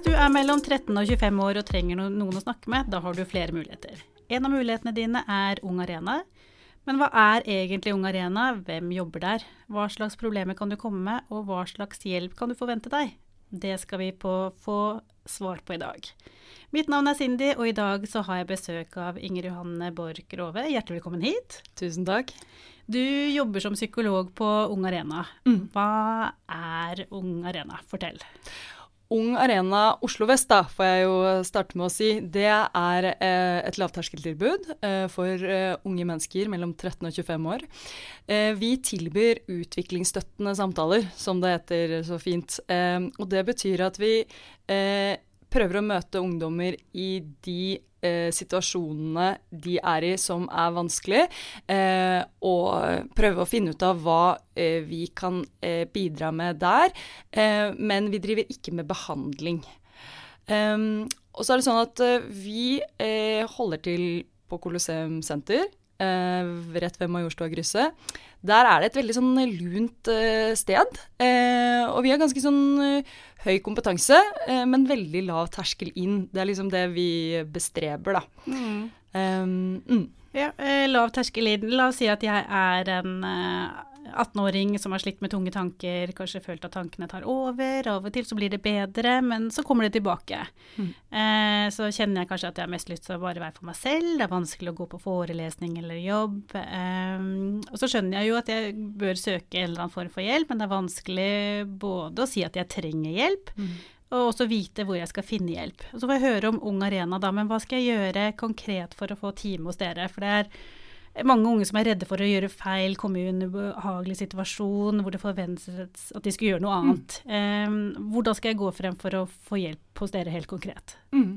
Hvis du er mellom 13 og 25 år og trenger noen å snakke med, da har du flere muligheter. En av mulighetene dine er Ung Arena. Men hva er egentlig Ung Arena, hvem jobber der, hva slags problemer kan du komme med, og hva slags hjelp kan du forvente deg? Det skal vi på, få svar på i dag. Mitt navn er Cindy, og i dag så har jeg besøk av Inger Johanne Borch Rove. Hjertelig velkommen hit. Tusen takk. Du jobber som psykolog på Ung Arena. Mm. Hva er Ung Arena? Fortell. Ung Arena Oslo vest, da, får jeg jo starte med å si, det er eh, et lavterskeltilbud eh, for eh, unge mennesker mellom 13 og 25 år. Eh, vi tilbyr utviklingsstøttende samtaler, som det heter så fint. Eh, og det betyr at vi eh, prøver å møte ungdommer i de eh, situasjonene de er i som er vanskelig, eh, og prøve å finne ut av hva eh, vi kan eh, bidra med der. Eh, men vi driver ikke med behandling. Um, og så er det sånn at vi holder til på Colosseum senter. Rett ved Majorstua-krysset. Der er det et veldig sånn lunt sted. og vi har ganske sånn høy kompetanse, eh, men veldig lav terskel inn. Det er liksom det vi bestreber, da. Mm. Um, mm. Ja, eh, lav terskel inn. La oss si at jeg er en 18-åring som har slitt med tunge tanker, kanskje følt at tankene tar over. Av og til så blir det bedre, men så kommer det tilbake. Mm. Eh, så kjenner jeg kanskje at jeg har mest lyst til å bare være for meg selv. Det er vanskelig å gå på forelesning eller jobb. Eh, og så skjønner jeg jo at jeg bør søke en eller annen form for hjelp, men det er vanskelig både å si at jeg trenger hjelp, mm. og også vite hvor jeg skal finne hjelp. Og så får jeg høre om Ung Arena, da, men hva skal jeg gjøre konkret for å få time hos dere? For det er mange unge som er redde for å gjøre feil, komme i en ubehagelig situasjon hvor det forventes at de skal gjøre noe annet. Mm. Um, hvordan skal jeg gå frem for å få hjelp hos dere helt konkret? Mm.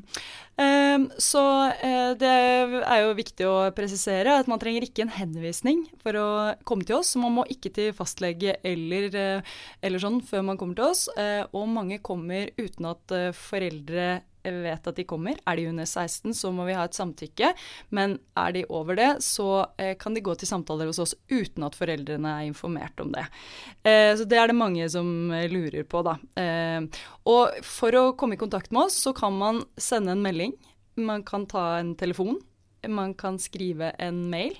Um, så uh, det er jo viktig å presisere at man trenger ikke en henvisning for å komme til oss. Man må ikke til fastlege eller, uh, eller sånn før man kommer til oss. Uh, og mange kommer uten at foreldre vet at de kommer. Er de under 16, så må vi ha et samtykke. Men er de over det, så eh, kan de gå til samtaler hos oss uten at foreldrene er informert om det. Eh, så det er det mange som eh, lurer på, da. Eh, og for å komme i kontakt med oss, så kan man sende en melding. Man kan ta en telefon. Man kan skrive en mail.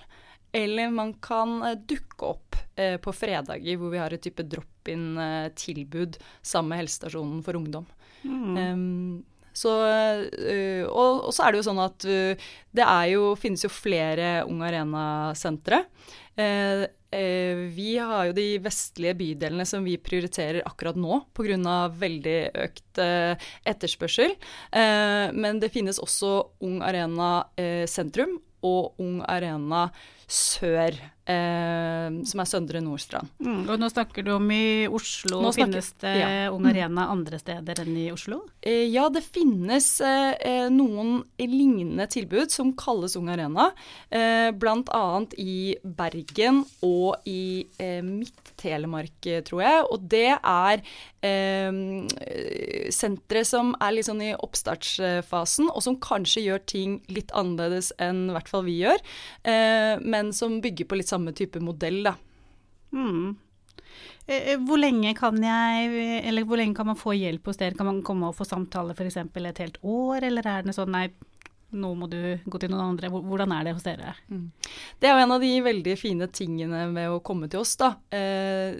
Eller man kan dukke opp på fredager hvor vi har et type drop-in-tilbud sammen med helsestasjonen for ungdom. Mm. Um, så, øh, og, og, så er det jo sånn at øh, det jo, finnes jo flere Ung Arena-sentre. Eh, eh, vi har jo de vestlige bydelene som vi prioriterer akkurat nå pga. veldig økt eh, etterspørsel. Men det finnes også Ung Arena eh, sentrum og Ung Arena sør, eh, som er Søndre Nordstrand. Mm, og nå snakker du om i Oslo. Nå finnes det ja. Ung Arena andre steder enn i Oslo? Eh, ja, det finnes eh, noen lignende tilbud som kalles Ung Arena. Eh, Bl.a. i Bergen og i eh, Midt-Telemark, tror jeg. Og det er eh, sentre som er litt sånn i oppstartsfasen, og som kanskje gjør ting litt annerledes enn i fall vi gjør. Eh, men som bygger på litt samme type modell, da. Mm. Hvor lenge kan jeg, eller hvor lenge kan man få hjelp hos dere? Kan man komme og få samtale f.eks. et helt år, eller er det sånn nei, nå må du gå til noen andre. Hvordan er det hos dere? Mm. Det er jo en av de veldig fine tingene med å komme til oss, da. Eh,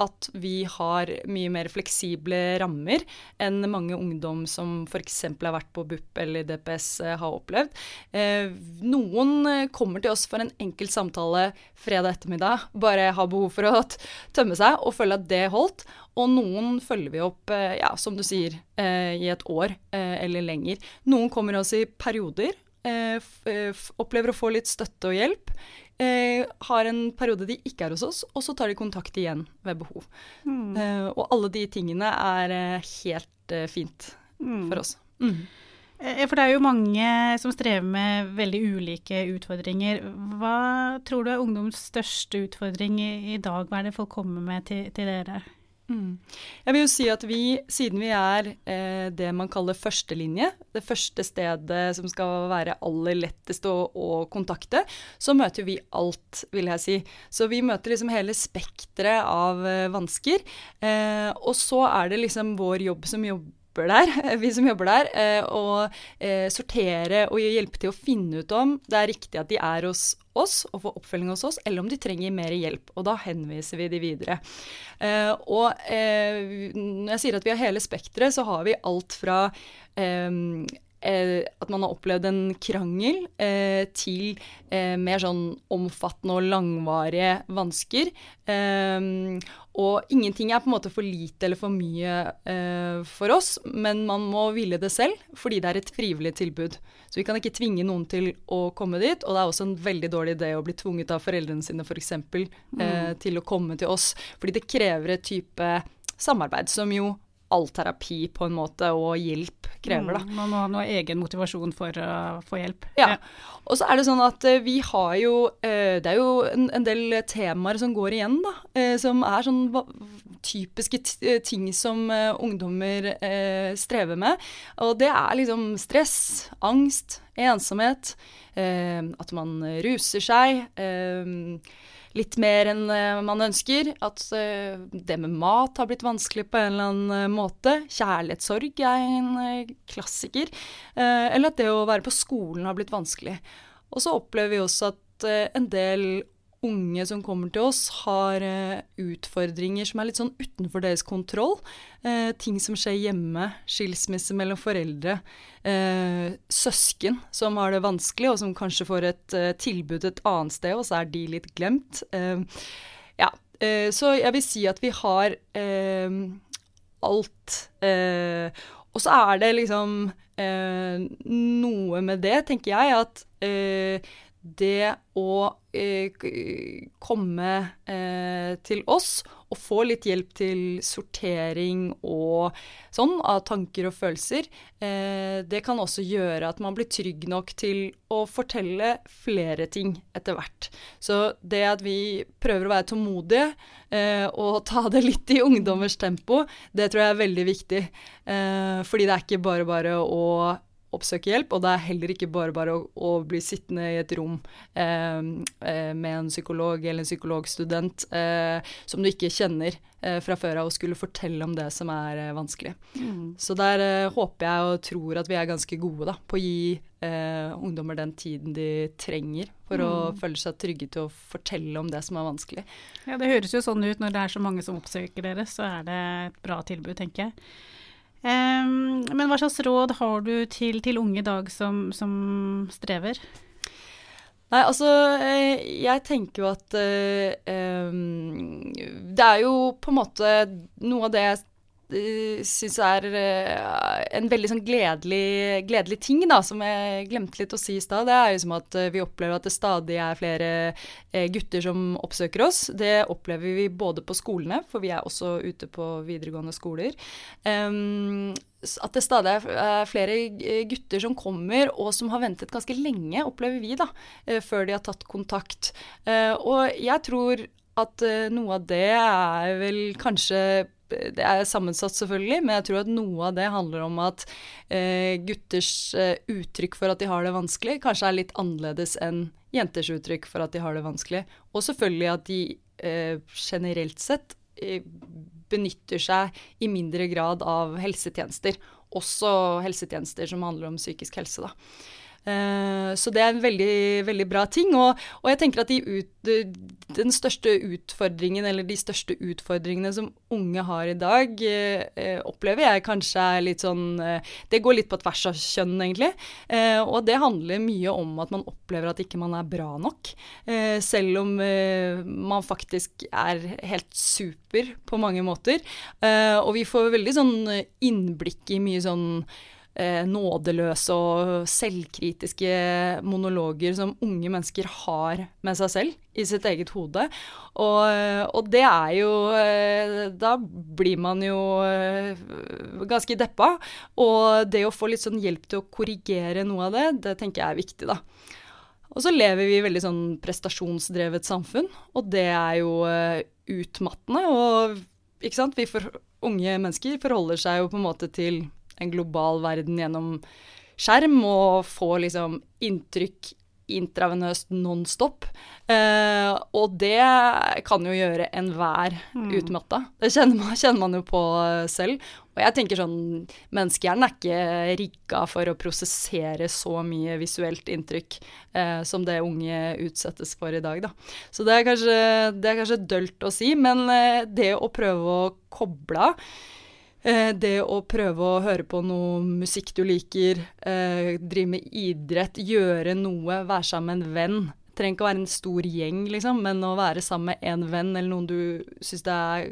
at vi har mye mer fleksible rammer enn mange ungdom som f.eks. har vært på BUP eller DPS eh, har opplevd. Eh, noen kommer til oss for en enkel samtale fredag ettermiddag, bare har behov for å tømme seg og føle at det holdt. Og noen følger vi opp, eh, ja, som du sier, eh, i et år eh, eller lenger. Noen kommer oss i perioder. Opplever å få litt støtte og hjelp. har en periode de ikke er hos oss, og så tar de kontakt igjen ved behov. Mm. og alle de tingene er helt fint mm. for oss. Mm. For det er jo mange som strever med veldig ulike utfordringer. Hva tror du er ungdoms største utfordring i, dag? Hva er det folk kommer med til, til dere? Mm. Jeg vil jo si at vi, siden vi er eh, det man kaller førstelinje, det første stedet som skal være aller lettest å, å, kontakte, så møter vi alt, vil jeg si. Så vi møter liksom hele spekteret av eh, vansker. Eh, og så er det liksom vår jobb som jobber jobber der, vi som jobber der, og å eh, sortere og hjelpe til å finne ut om det er riktig at de er hos oss og får oppfølging hos oss, eller om de trenger mer hjelp. Og da henviser vi de videre. Eh, og eh, når jeg sier at vi har hele spekteret, så har vi alt fra eh, at man har opplevd en krangel, eh, til eh, mer sånn omfattende og langvarige vansker. Eh, og ingenting er på en måte for lite eller for mye eh, for oss, men man må ville det selv, fordi det er et frivillig tilbud. Så vi kan ikke tvinge noen til å komme dit, og det er også en veldig dårlig idé å bli tvunget av foreldrene sine f.eks. Eh, mm. til å komme til oss, fordi det krever et type samarbeid som jo all terapi på en måte og hjelp krever, da. Mm, man må ha noe egen motivasjon for å få hjelp. Ja. ja. Og så er det sånn at uh, vi har jo uh, Det er jo en, en, del temaer som går igjen, da. Uh, som er sånn typiske ting som ungdommer strever med. Og det er liksom stress, angst, ensomhet, at man ruser seg. Uh, litt mer enn uh, man ønsker. At uh, det med mat har blitt vanskelig på en eller annen uh, måte. Kjærlighetssorg er en klassiker. eller at det å være på skolen har blitt vanskelig. Og så opplever vi også at en del unge som kommer til oss, har uh, utfordringer som er litt sånn utenfor deres kontroll. Eh, ting som skjer hjemme, skilsmisse mellom foreldre, eh, søsken som har det vanskelig, og som kanskje får et tilbud et annet sted, og så er de litt glemt. ja, så jeg vil si at vi har alt. og så er det liksom noe med det, tenker jeg, at det å eh, komme eh, til oss og få litt hjelp til sortering og sånn av tanker og følelser, eh, det kan også gjøre at man blir trygg nok til å fortelle flere ting etter hvert. Så det at vi prøver å være tålmodige eh, og ta det litt i ungdommers tempo, det tror jeg er veldig viktig. Eh, fordi det er ikke bare bare å oppsøke hjelp, og det er heller ikke bare bare å, å bli sittende i et rom eh, eh, med en psykolog eller en psykologstudent eh, som du ikke kjenner eh, fra før av, og skulle fortelle om det som er eh, vanskelig. Mm. Så der eh, håper jeg og tror at vi er ganske gode da, på å gi ungdommer den tiden de trenger for mm. å føle seg trygge til å fortelle om det som er vanskelig. Ja, Det høres jo sånn ut når det er så mange som oppsøker dere, så er det et bra tilbud, tenker jeg. Um, men hva slags råd har du til, til unge i dag som, som, strever? Nei, altså eh, Jeg tenker jo at um, Det er jo på en måte noe av det jeg syns er uh, en veldig sånn gledelig, gledelig, ting, da, som jeg glemte litt å si i stad. Det er jo som at vi opplever at det stadig er flere gutter som oppsøker oss. Det opplever vi både på skolene, for vi er også ute på videregående skoler. Um, at det stadig er flere gutter som kommer, og som har ventet ganske lenge, opplever vi, da, før de har tatt kontakt. Og jeg tror at noe av det er vel kanskje det er sammensatt, selvfølgelig, men jeg tror at noe av det handler om at eh, gutters eh, uttrykk for at de har det vanskelig, kanskje er litt annerledes enn jenters uttrykk for at de har det vanskelig. Og selvfølgelig at de eh, generelt sett eh, benytter seg i mindre grad av helsetjenester. Også helsetjenester som handler om psykisk helse, da. Uh, så det er en veldig, veldig bra ting. Og, og jeg tenker at de ut, den største utfordringen, eller de største utfordringene som unge har i dag, uh, opplever jeg kanskje er litt sånn Det går litt på tvers av kjønn, egentlig. og det handler mye om at man opplever at ikke man er bra nok. selv om man faktisk er helt super på mange måter. og vi får veldig sånn innblikk i mye sånn eh, nådeløse og selvkritiske monologer som unge mennesker har med seg selv i sitt eget hode. Og, og det er jo eh, Da blir man jo eh, ganske deppa. Og det å få litt sånn hjelp til å korrigere noe av det, det tenker jeg er viktig, da. Og så lever vi i veldig sånn prestasjonsdrevet samfunn, og det er jo uh, utmattende. Og ikke sant, vi for, unge mennesker forholder seg jo på en måte til en global verden gjennom skjerm og få liksom inntrykk intravenøst nonstop. Eh, og det kan jo gjøre enhver mm. utmatta. Det kjenner man, kjenner man, jo på selv. Og jeg tenker sånn, menneskehjernen er ikke rigga for å prosessere så mye visuelt inntrykk eh, som det unge utsettes for i dag, da. Så det er kanskje, det er kanskje dølt å si, men eh, det å prøve å koble av Eh, det å prøve å høre på noe musikk du liker, eh, drive med idrett, gjøre noe, være sammen med en venn. Det trenger ikke å være en stor gjeng, liksom, men å være sammen med en venn eller noen du syns det er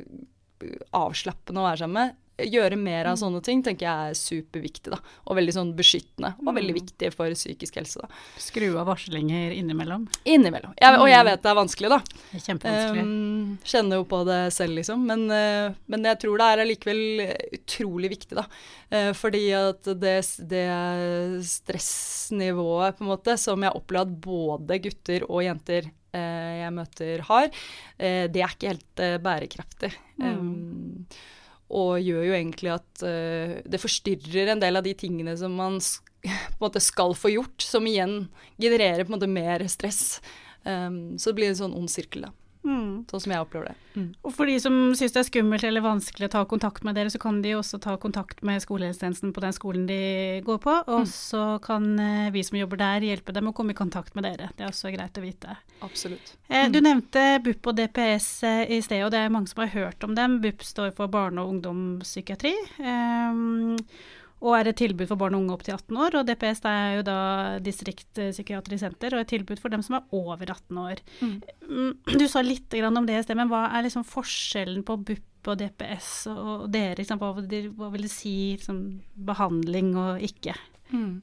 avslappende å være sammen med, gjøre mer av mm. sånne ting tenker jeg er superviktig. da, Og veldig sånn beskyttende, og veldig mm. viktig for psykisk helse. da. Skru av varslinger innimellom? Innimellom. Jeg, og jeg mm. vet det er vanskelig, da. Det er kjempevanskelig. Um, kjenner jo på det selv, liksom. Men, uh, men jeg tror det er allikevel utrolig viktig, da. Uh, fordi at det, det stressnivået, på en måte, som jeg opplever at både gutter og jenter uh, jeg møter har, det er ikke helt bærekraftig. Mm. Um, og gjør jo egentlig at uh, det forstyrrer en del av de tingene som man på en måte skal få gjort, som igjen genererer på en måte mer stress. Um, så det blir en sånn ond sirkel, da. Mm. Sånn som jeg opplever det. Mm. Og for de som syns det er skummelt eller vanskelig å ta kontakt med dere, så kan de også ta kontakt med skolehelsetjenesten på den skolen de går på, og mm. så kan eh, vi som jobber der hjelpe dem å komme i kontakt med dere. Det er også greit å vite. Absolutt. Eh, du mm. nevnte BUP og DPS eh, i sted, og det er mange som har hørt om dem. BUP står for barne- og ungdomspsykiatri. Um, og er et tilbud for barn og unge opp til 18 år. Og DPS er jo da distriktspsykiatrisk senter og et tilbud for dem som er over 18 år. Mm. mm. Du sa litt om det i sted, men hva er liksom forskjellen på BUP og DPS og dere? Liksom, hva, vil det si liksom, behandling og ikke mm.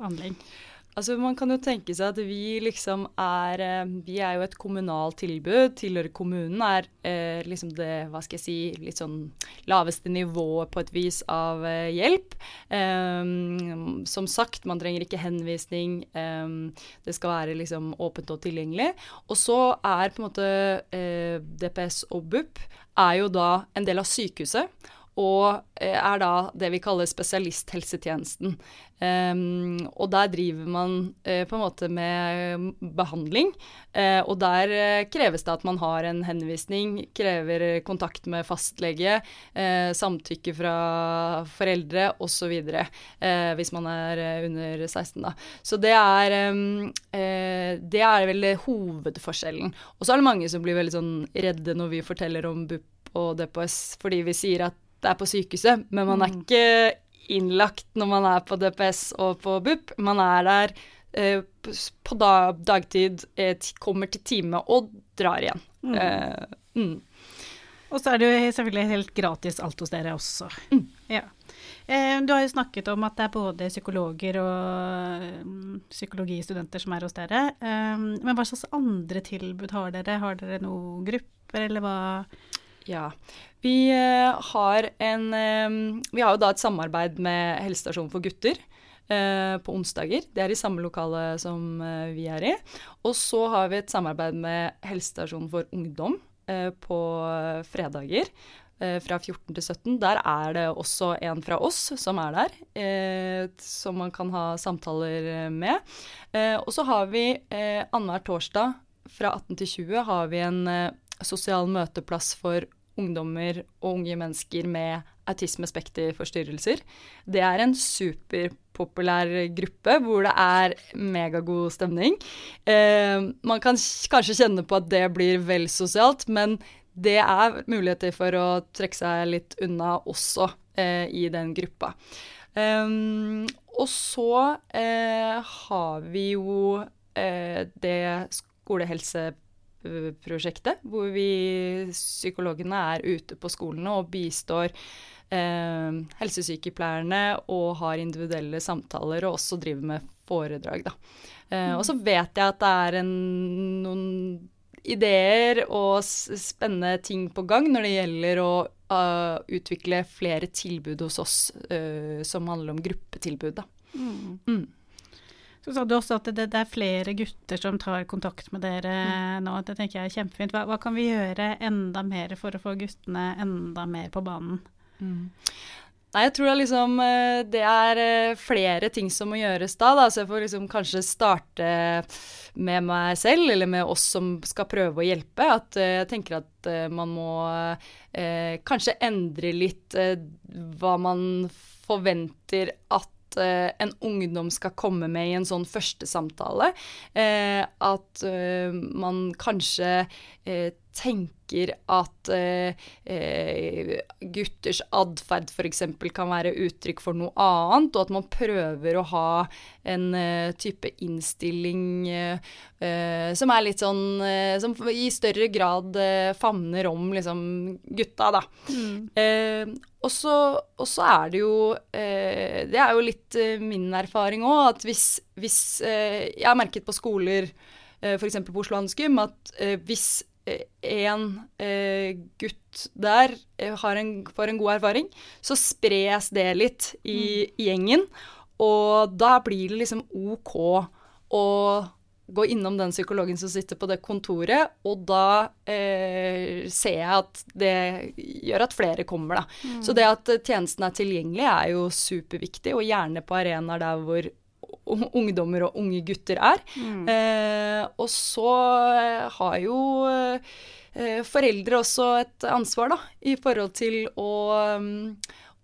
Altså Man kan jo tenke seg at vi liksom er eh, Vi er jo et kommunalt tilbud. Tilhører kommunen. Er eh, liksom det hva skal jeg si, litt sånn laveste nivået på et vis av eh, hjelp. Um, som sagt, man trenger ikke henvisning. Um, det skal være liksom åpent og tilgjengelig. Og så er på en måte eh, DPS og BUP er jo da en del av sykehuset og eh, er da det vi kaller spesialisthelsetjenesten. Um, og der driver man uh, på en måte med behandling. Uh, og der uh, kreves det at man har en henvisning, krever kontakt med fastlege, samtykke fra foreldre osv. Uh, hvis man er under 16, da. Så det er, um, det er vel hovedforskjellen. Og så er det mange som blir veldig sånn redde når vi forteller om BUP og DPS, fordi vi sier at det er på sykehuset, men man er mm. ikke innlagt når man er på DPS og på BUP. Man er der eh, på dag, dagtid, eh, kommer til time og drar igjen. Mm. Eh, mm. Og så er det jo selvfølgelig helt gratis alt hos dere også. Mm. Ja. Eh, du har jo snakket om at det er både psykologer og um, psykologistudenter som er hos dere. Um, men hva slags andre tilbud har dere? Har dere noen grupper, eller hva? Ja. Vi uh, har en uh, Vi har jo da et samarbeid med helsestasjonen for gutter. Uh, på onsdager. Det er i samme lokale som vi er i. Og så har vi et samarbeid med helsestasjonen for ungdom på fredager. Fra 14 til 17. Der er det også en fra oss som er der, som man kan ha samtaler med. og så har vi annenhver torsdag fra 18 til 20 har vi en sosial møteplass for ungdommer og unge mennesker med autismespekterforstyrrelser. Det er en superpopulær gruppe hvor det er megagod stemning. Eh, man kan kanskje kjenne på at det blir vel sosialt, men det er muligheter for å trekke seg litt unna også eh, i den gruppa. Um, og så eh, har vi jo eh, det skolehelse prosjektet, hvor vi psykologene er ute på skolene og bistår eh, helsesykepleierne og har individuelle samtaler og også driver med foredrag. Eh, og så vet jeg at det er en, noen ideer og spennende ting på gang når det gjelder å uh, utvikle flere tilbud hos oss uh, som handler om gruppetilbud. Da. Mm. Mm. Så sa du også at det, det, er flere gutter som tar kontakt med dere mm. nå. Det tenker jeg er kjempefint. Hva, hva, kan vi gjøre enda mer for å få guttene enda mer på banen? Mm. Nei, jeg tror liksom eh, det er eh, flere ting som må gjøres da. da. Så jeg får liksom kanskje starte med meg selv, eller med oss som skal prøve å hjelpe. At eh, jeg tenker at man må eh, kanskje endre litt eh, hva man forventer at en ungdom skal komme med i en sånn første samtale. Eh, at eh, man kanskje eh, tenker at eh, eh, gutters atferd f.eks. kan være uttrykk for noe annet, og at man prøver å ha en eh, type innstilling eh, som er litt sånn eh, Som i større grad eh, favner om liksom gutta, da. Mm. og så er det jo Det er jo litt min erfaring òg, at hvis, hvis Jeg har merket på skoler, eh, f.eks. på Oslo Handelsgym, at hvis en eh, gutt der har en, får en god erfaring, så spres det litt i, mm. i, gjengen. Og da blir det liksom OK å gå innom den psykologen som sitter på det kontoret, og da eh, ser jeg at det gjør at flere kommer, da. Mm. Så det at tjenesten er tilgjengelig er jo superviktig, og gjerne på arenaer der hvor ungdommer og unge gutter er. Mm. Eh, og så eh, har jo eh, foreldre også et ansvar, da, i forhold til å um,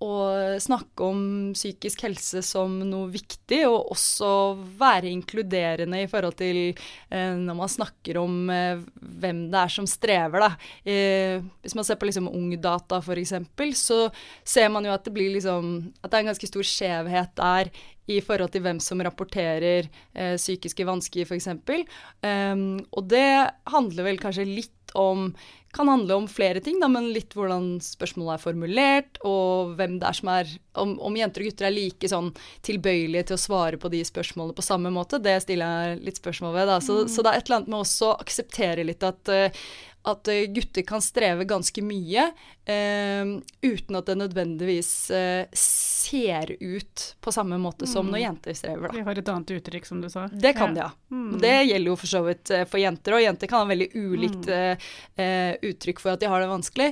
å snakke om psykisk helse som noe viktig, og også være inkluderende i forhold til eh, når man snakker om eh, hvem det er som strever. Eh, hvis man ser på liksom Ungdata f.eks., så ser man jo at det blir liksom At det er en ganske stor skjevhet der i forhold til hvem som rapporterer eh, psykiske vansker, f.eks. Um, ehm, og det handler vel kanskje litt om kan handle om flere ting, da, men litt hvordan spørsmålet er formulert, og hvem det er som er Om, om jenter og gutter er like sånn tilbøyelige til å svare på de spørsmålene på samme måte, det stiller jeg litt spørsmål ved. da. Så, mm. så det er et eller annet med også å akseptere litt at uh, at eh, gutter kan streve ganske mye eh, uten at det nødvendigvis eh, ser ut på samme måte som når mm. jenter strever. Da. De har et annet uttrykk, som du sa. Det kan de, ja. Mm. Det gjelder jo for så vidt eh, for jenter, og jenter kan ha veldig ulikt mm. Eh, eh, uttrykk for at de har det vanskelig.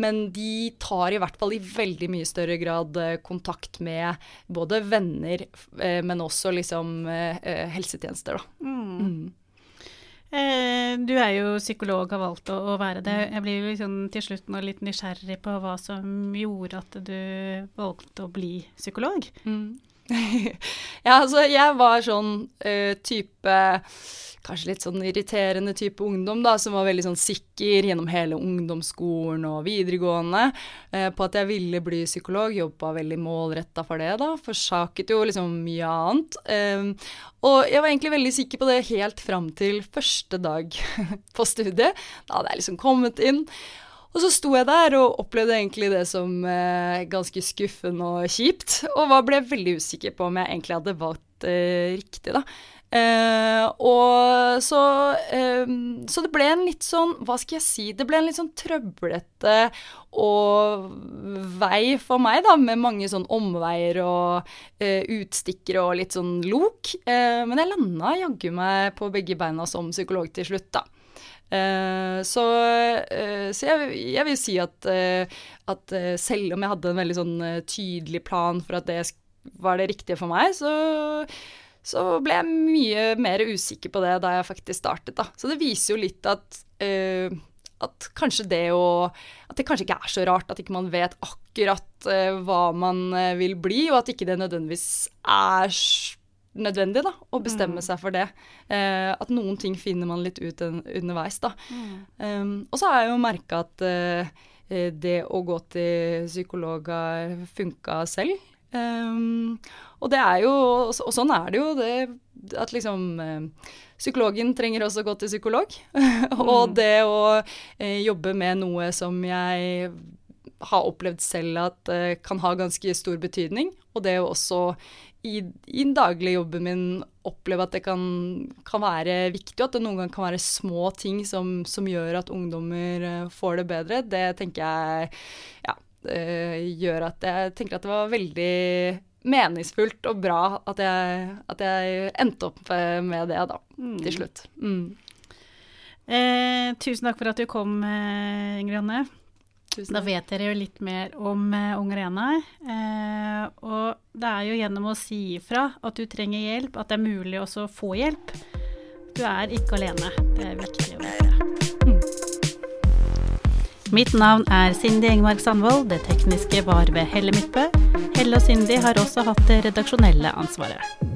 Men de tar i hvert fall i veldig mye større grad kontakt med både venner, men også liksom helsetjenester, da. Mm. Mm. Eh, du er jo psykolog, har valgt å, å være det. Jeg blir liksom til slutt nå litt nysgjerrig på hva som gjorde at du valgte å bli psykolog. Mm. ja, altså jeg var sånn uh, type kanskje litt sånn irriterende type ungdom, da, som var veldig sånn sikker gjennom hele ungdomsskolen og videregående eh, på at jeg ville bli psykolog. Jobba veldig målretta for det, da. Forsaket jo liksom mye annet. Eh, og jeg var egentlig veldig sikker på det helt fram til første dag på studiet. Da hadde jeg liksom kommet inn. Og så sto jeg der og opplevde egentlig det som eh, ganske skuffende og kjipt. Og ble veldig usikker på om jeg egentlig hadde valgt eh, riktig, da. Eh, og så eh, Så det ble en litt sånn Hva skal jeg si? Det ble en litt sånn trøblete og vei for meg, da, med mange sånn omveier og eh, utstikkere og litt sånn lok. Eh, men jeg landa jaggu meg på begge beina som psykolog til slutt, da. Uh, så, uh, så jeg, jeg, vil si at, uh, at selv om jeg hadde en veldig sånn tydelig plan for at det var det riktige for meg, så, så ble jeg mye mer usikker på det da jeg faktisk startet. Da. Så det viser jo litt at, at kanskje det å At det kanskje ikke er så rart at ikke man vet akkurat hva man vil bli, og at ikke det nødvendigvis er nødvendig da, å bestemme mm. seg for det. Eh, at noen ting finner man litt ut en, underveis. da. Mm. Um, og så har jeg jo merka at uh, det å gå til psykolog har funka selv. Um, og det er jo, og sånn er det jo, det, at liksom uh, Psykologen trenger også å gå til psykolog. og mm. det å uh, jobbe med noe som jeg har opplevd selv at uh, kan ha ganske stor betydning, og det å også i, i den daglige jobben min oppleve at det kan, kan, være viktig, at det noen ganger kan være små ting som, som gjør at ungdommer uh, får det bedre, det tenker jeg ja, uh, gjør at jeg tenker at det var veldig meningsfullt og bra at jeg, at jeg endte opp med det da, mm. til slutt. Mm. Eh, tusen takk for at du kom, Ingrid Anne. Tusen Da vet dere jo litt mer om uh, Ung Arena. Eh, og det er jo gjennom å si ifra at du trenger hjelp, at det er mulig også å få hjelp. Du er ikke alene. Det er viktig å vite. Mm. Mitt navn er Cindy Engmark Sandvold. Det tekniske var ved Helle Midtbø. Helle og Cindy har også hatt det redaksjonelle ansvaret.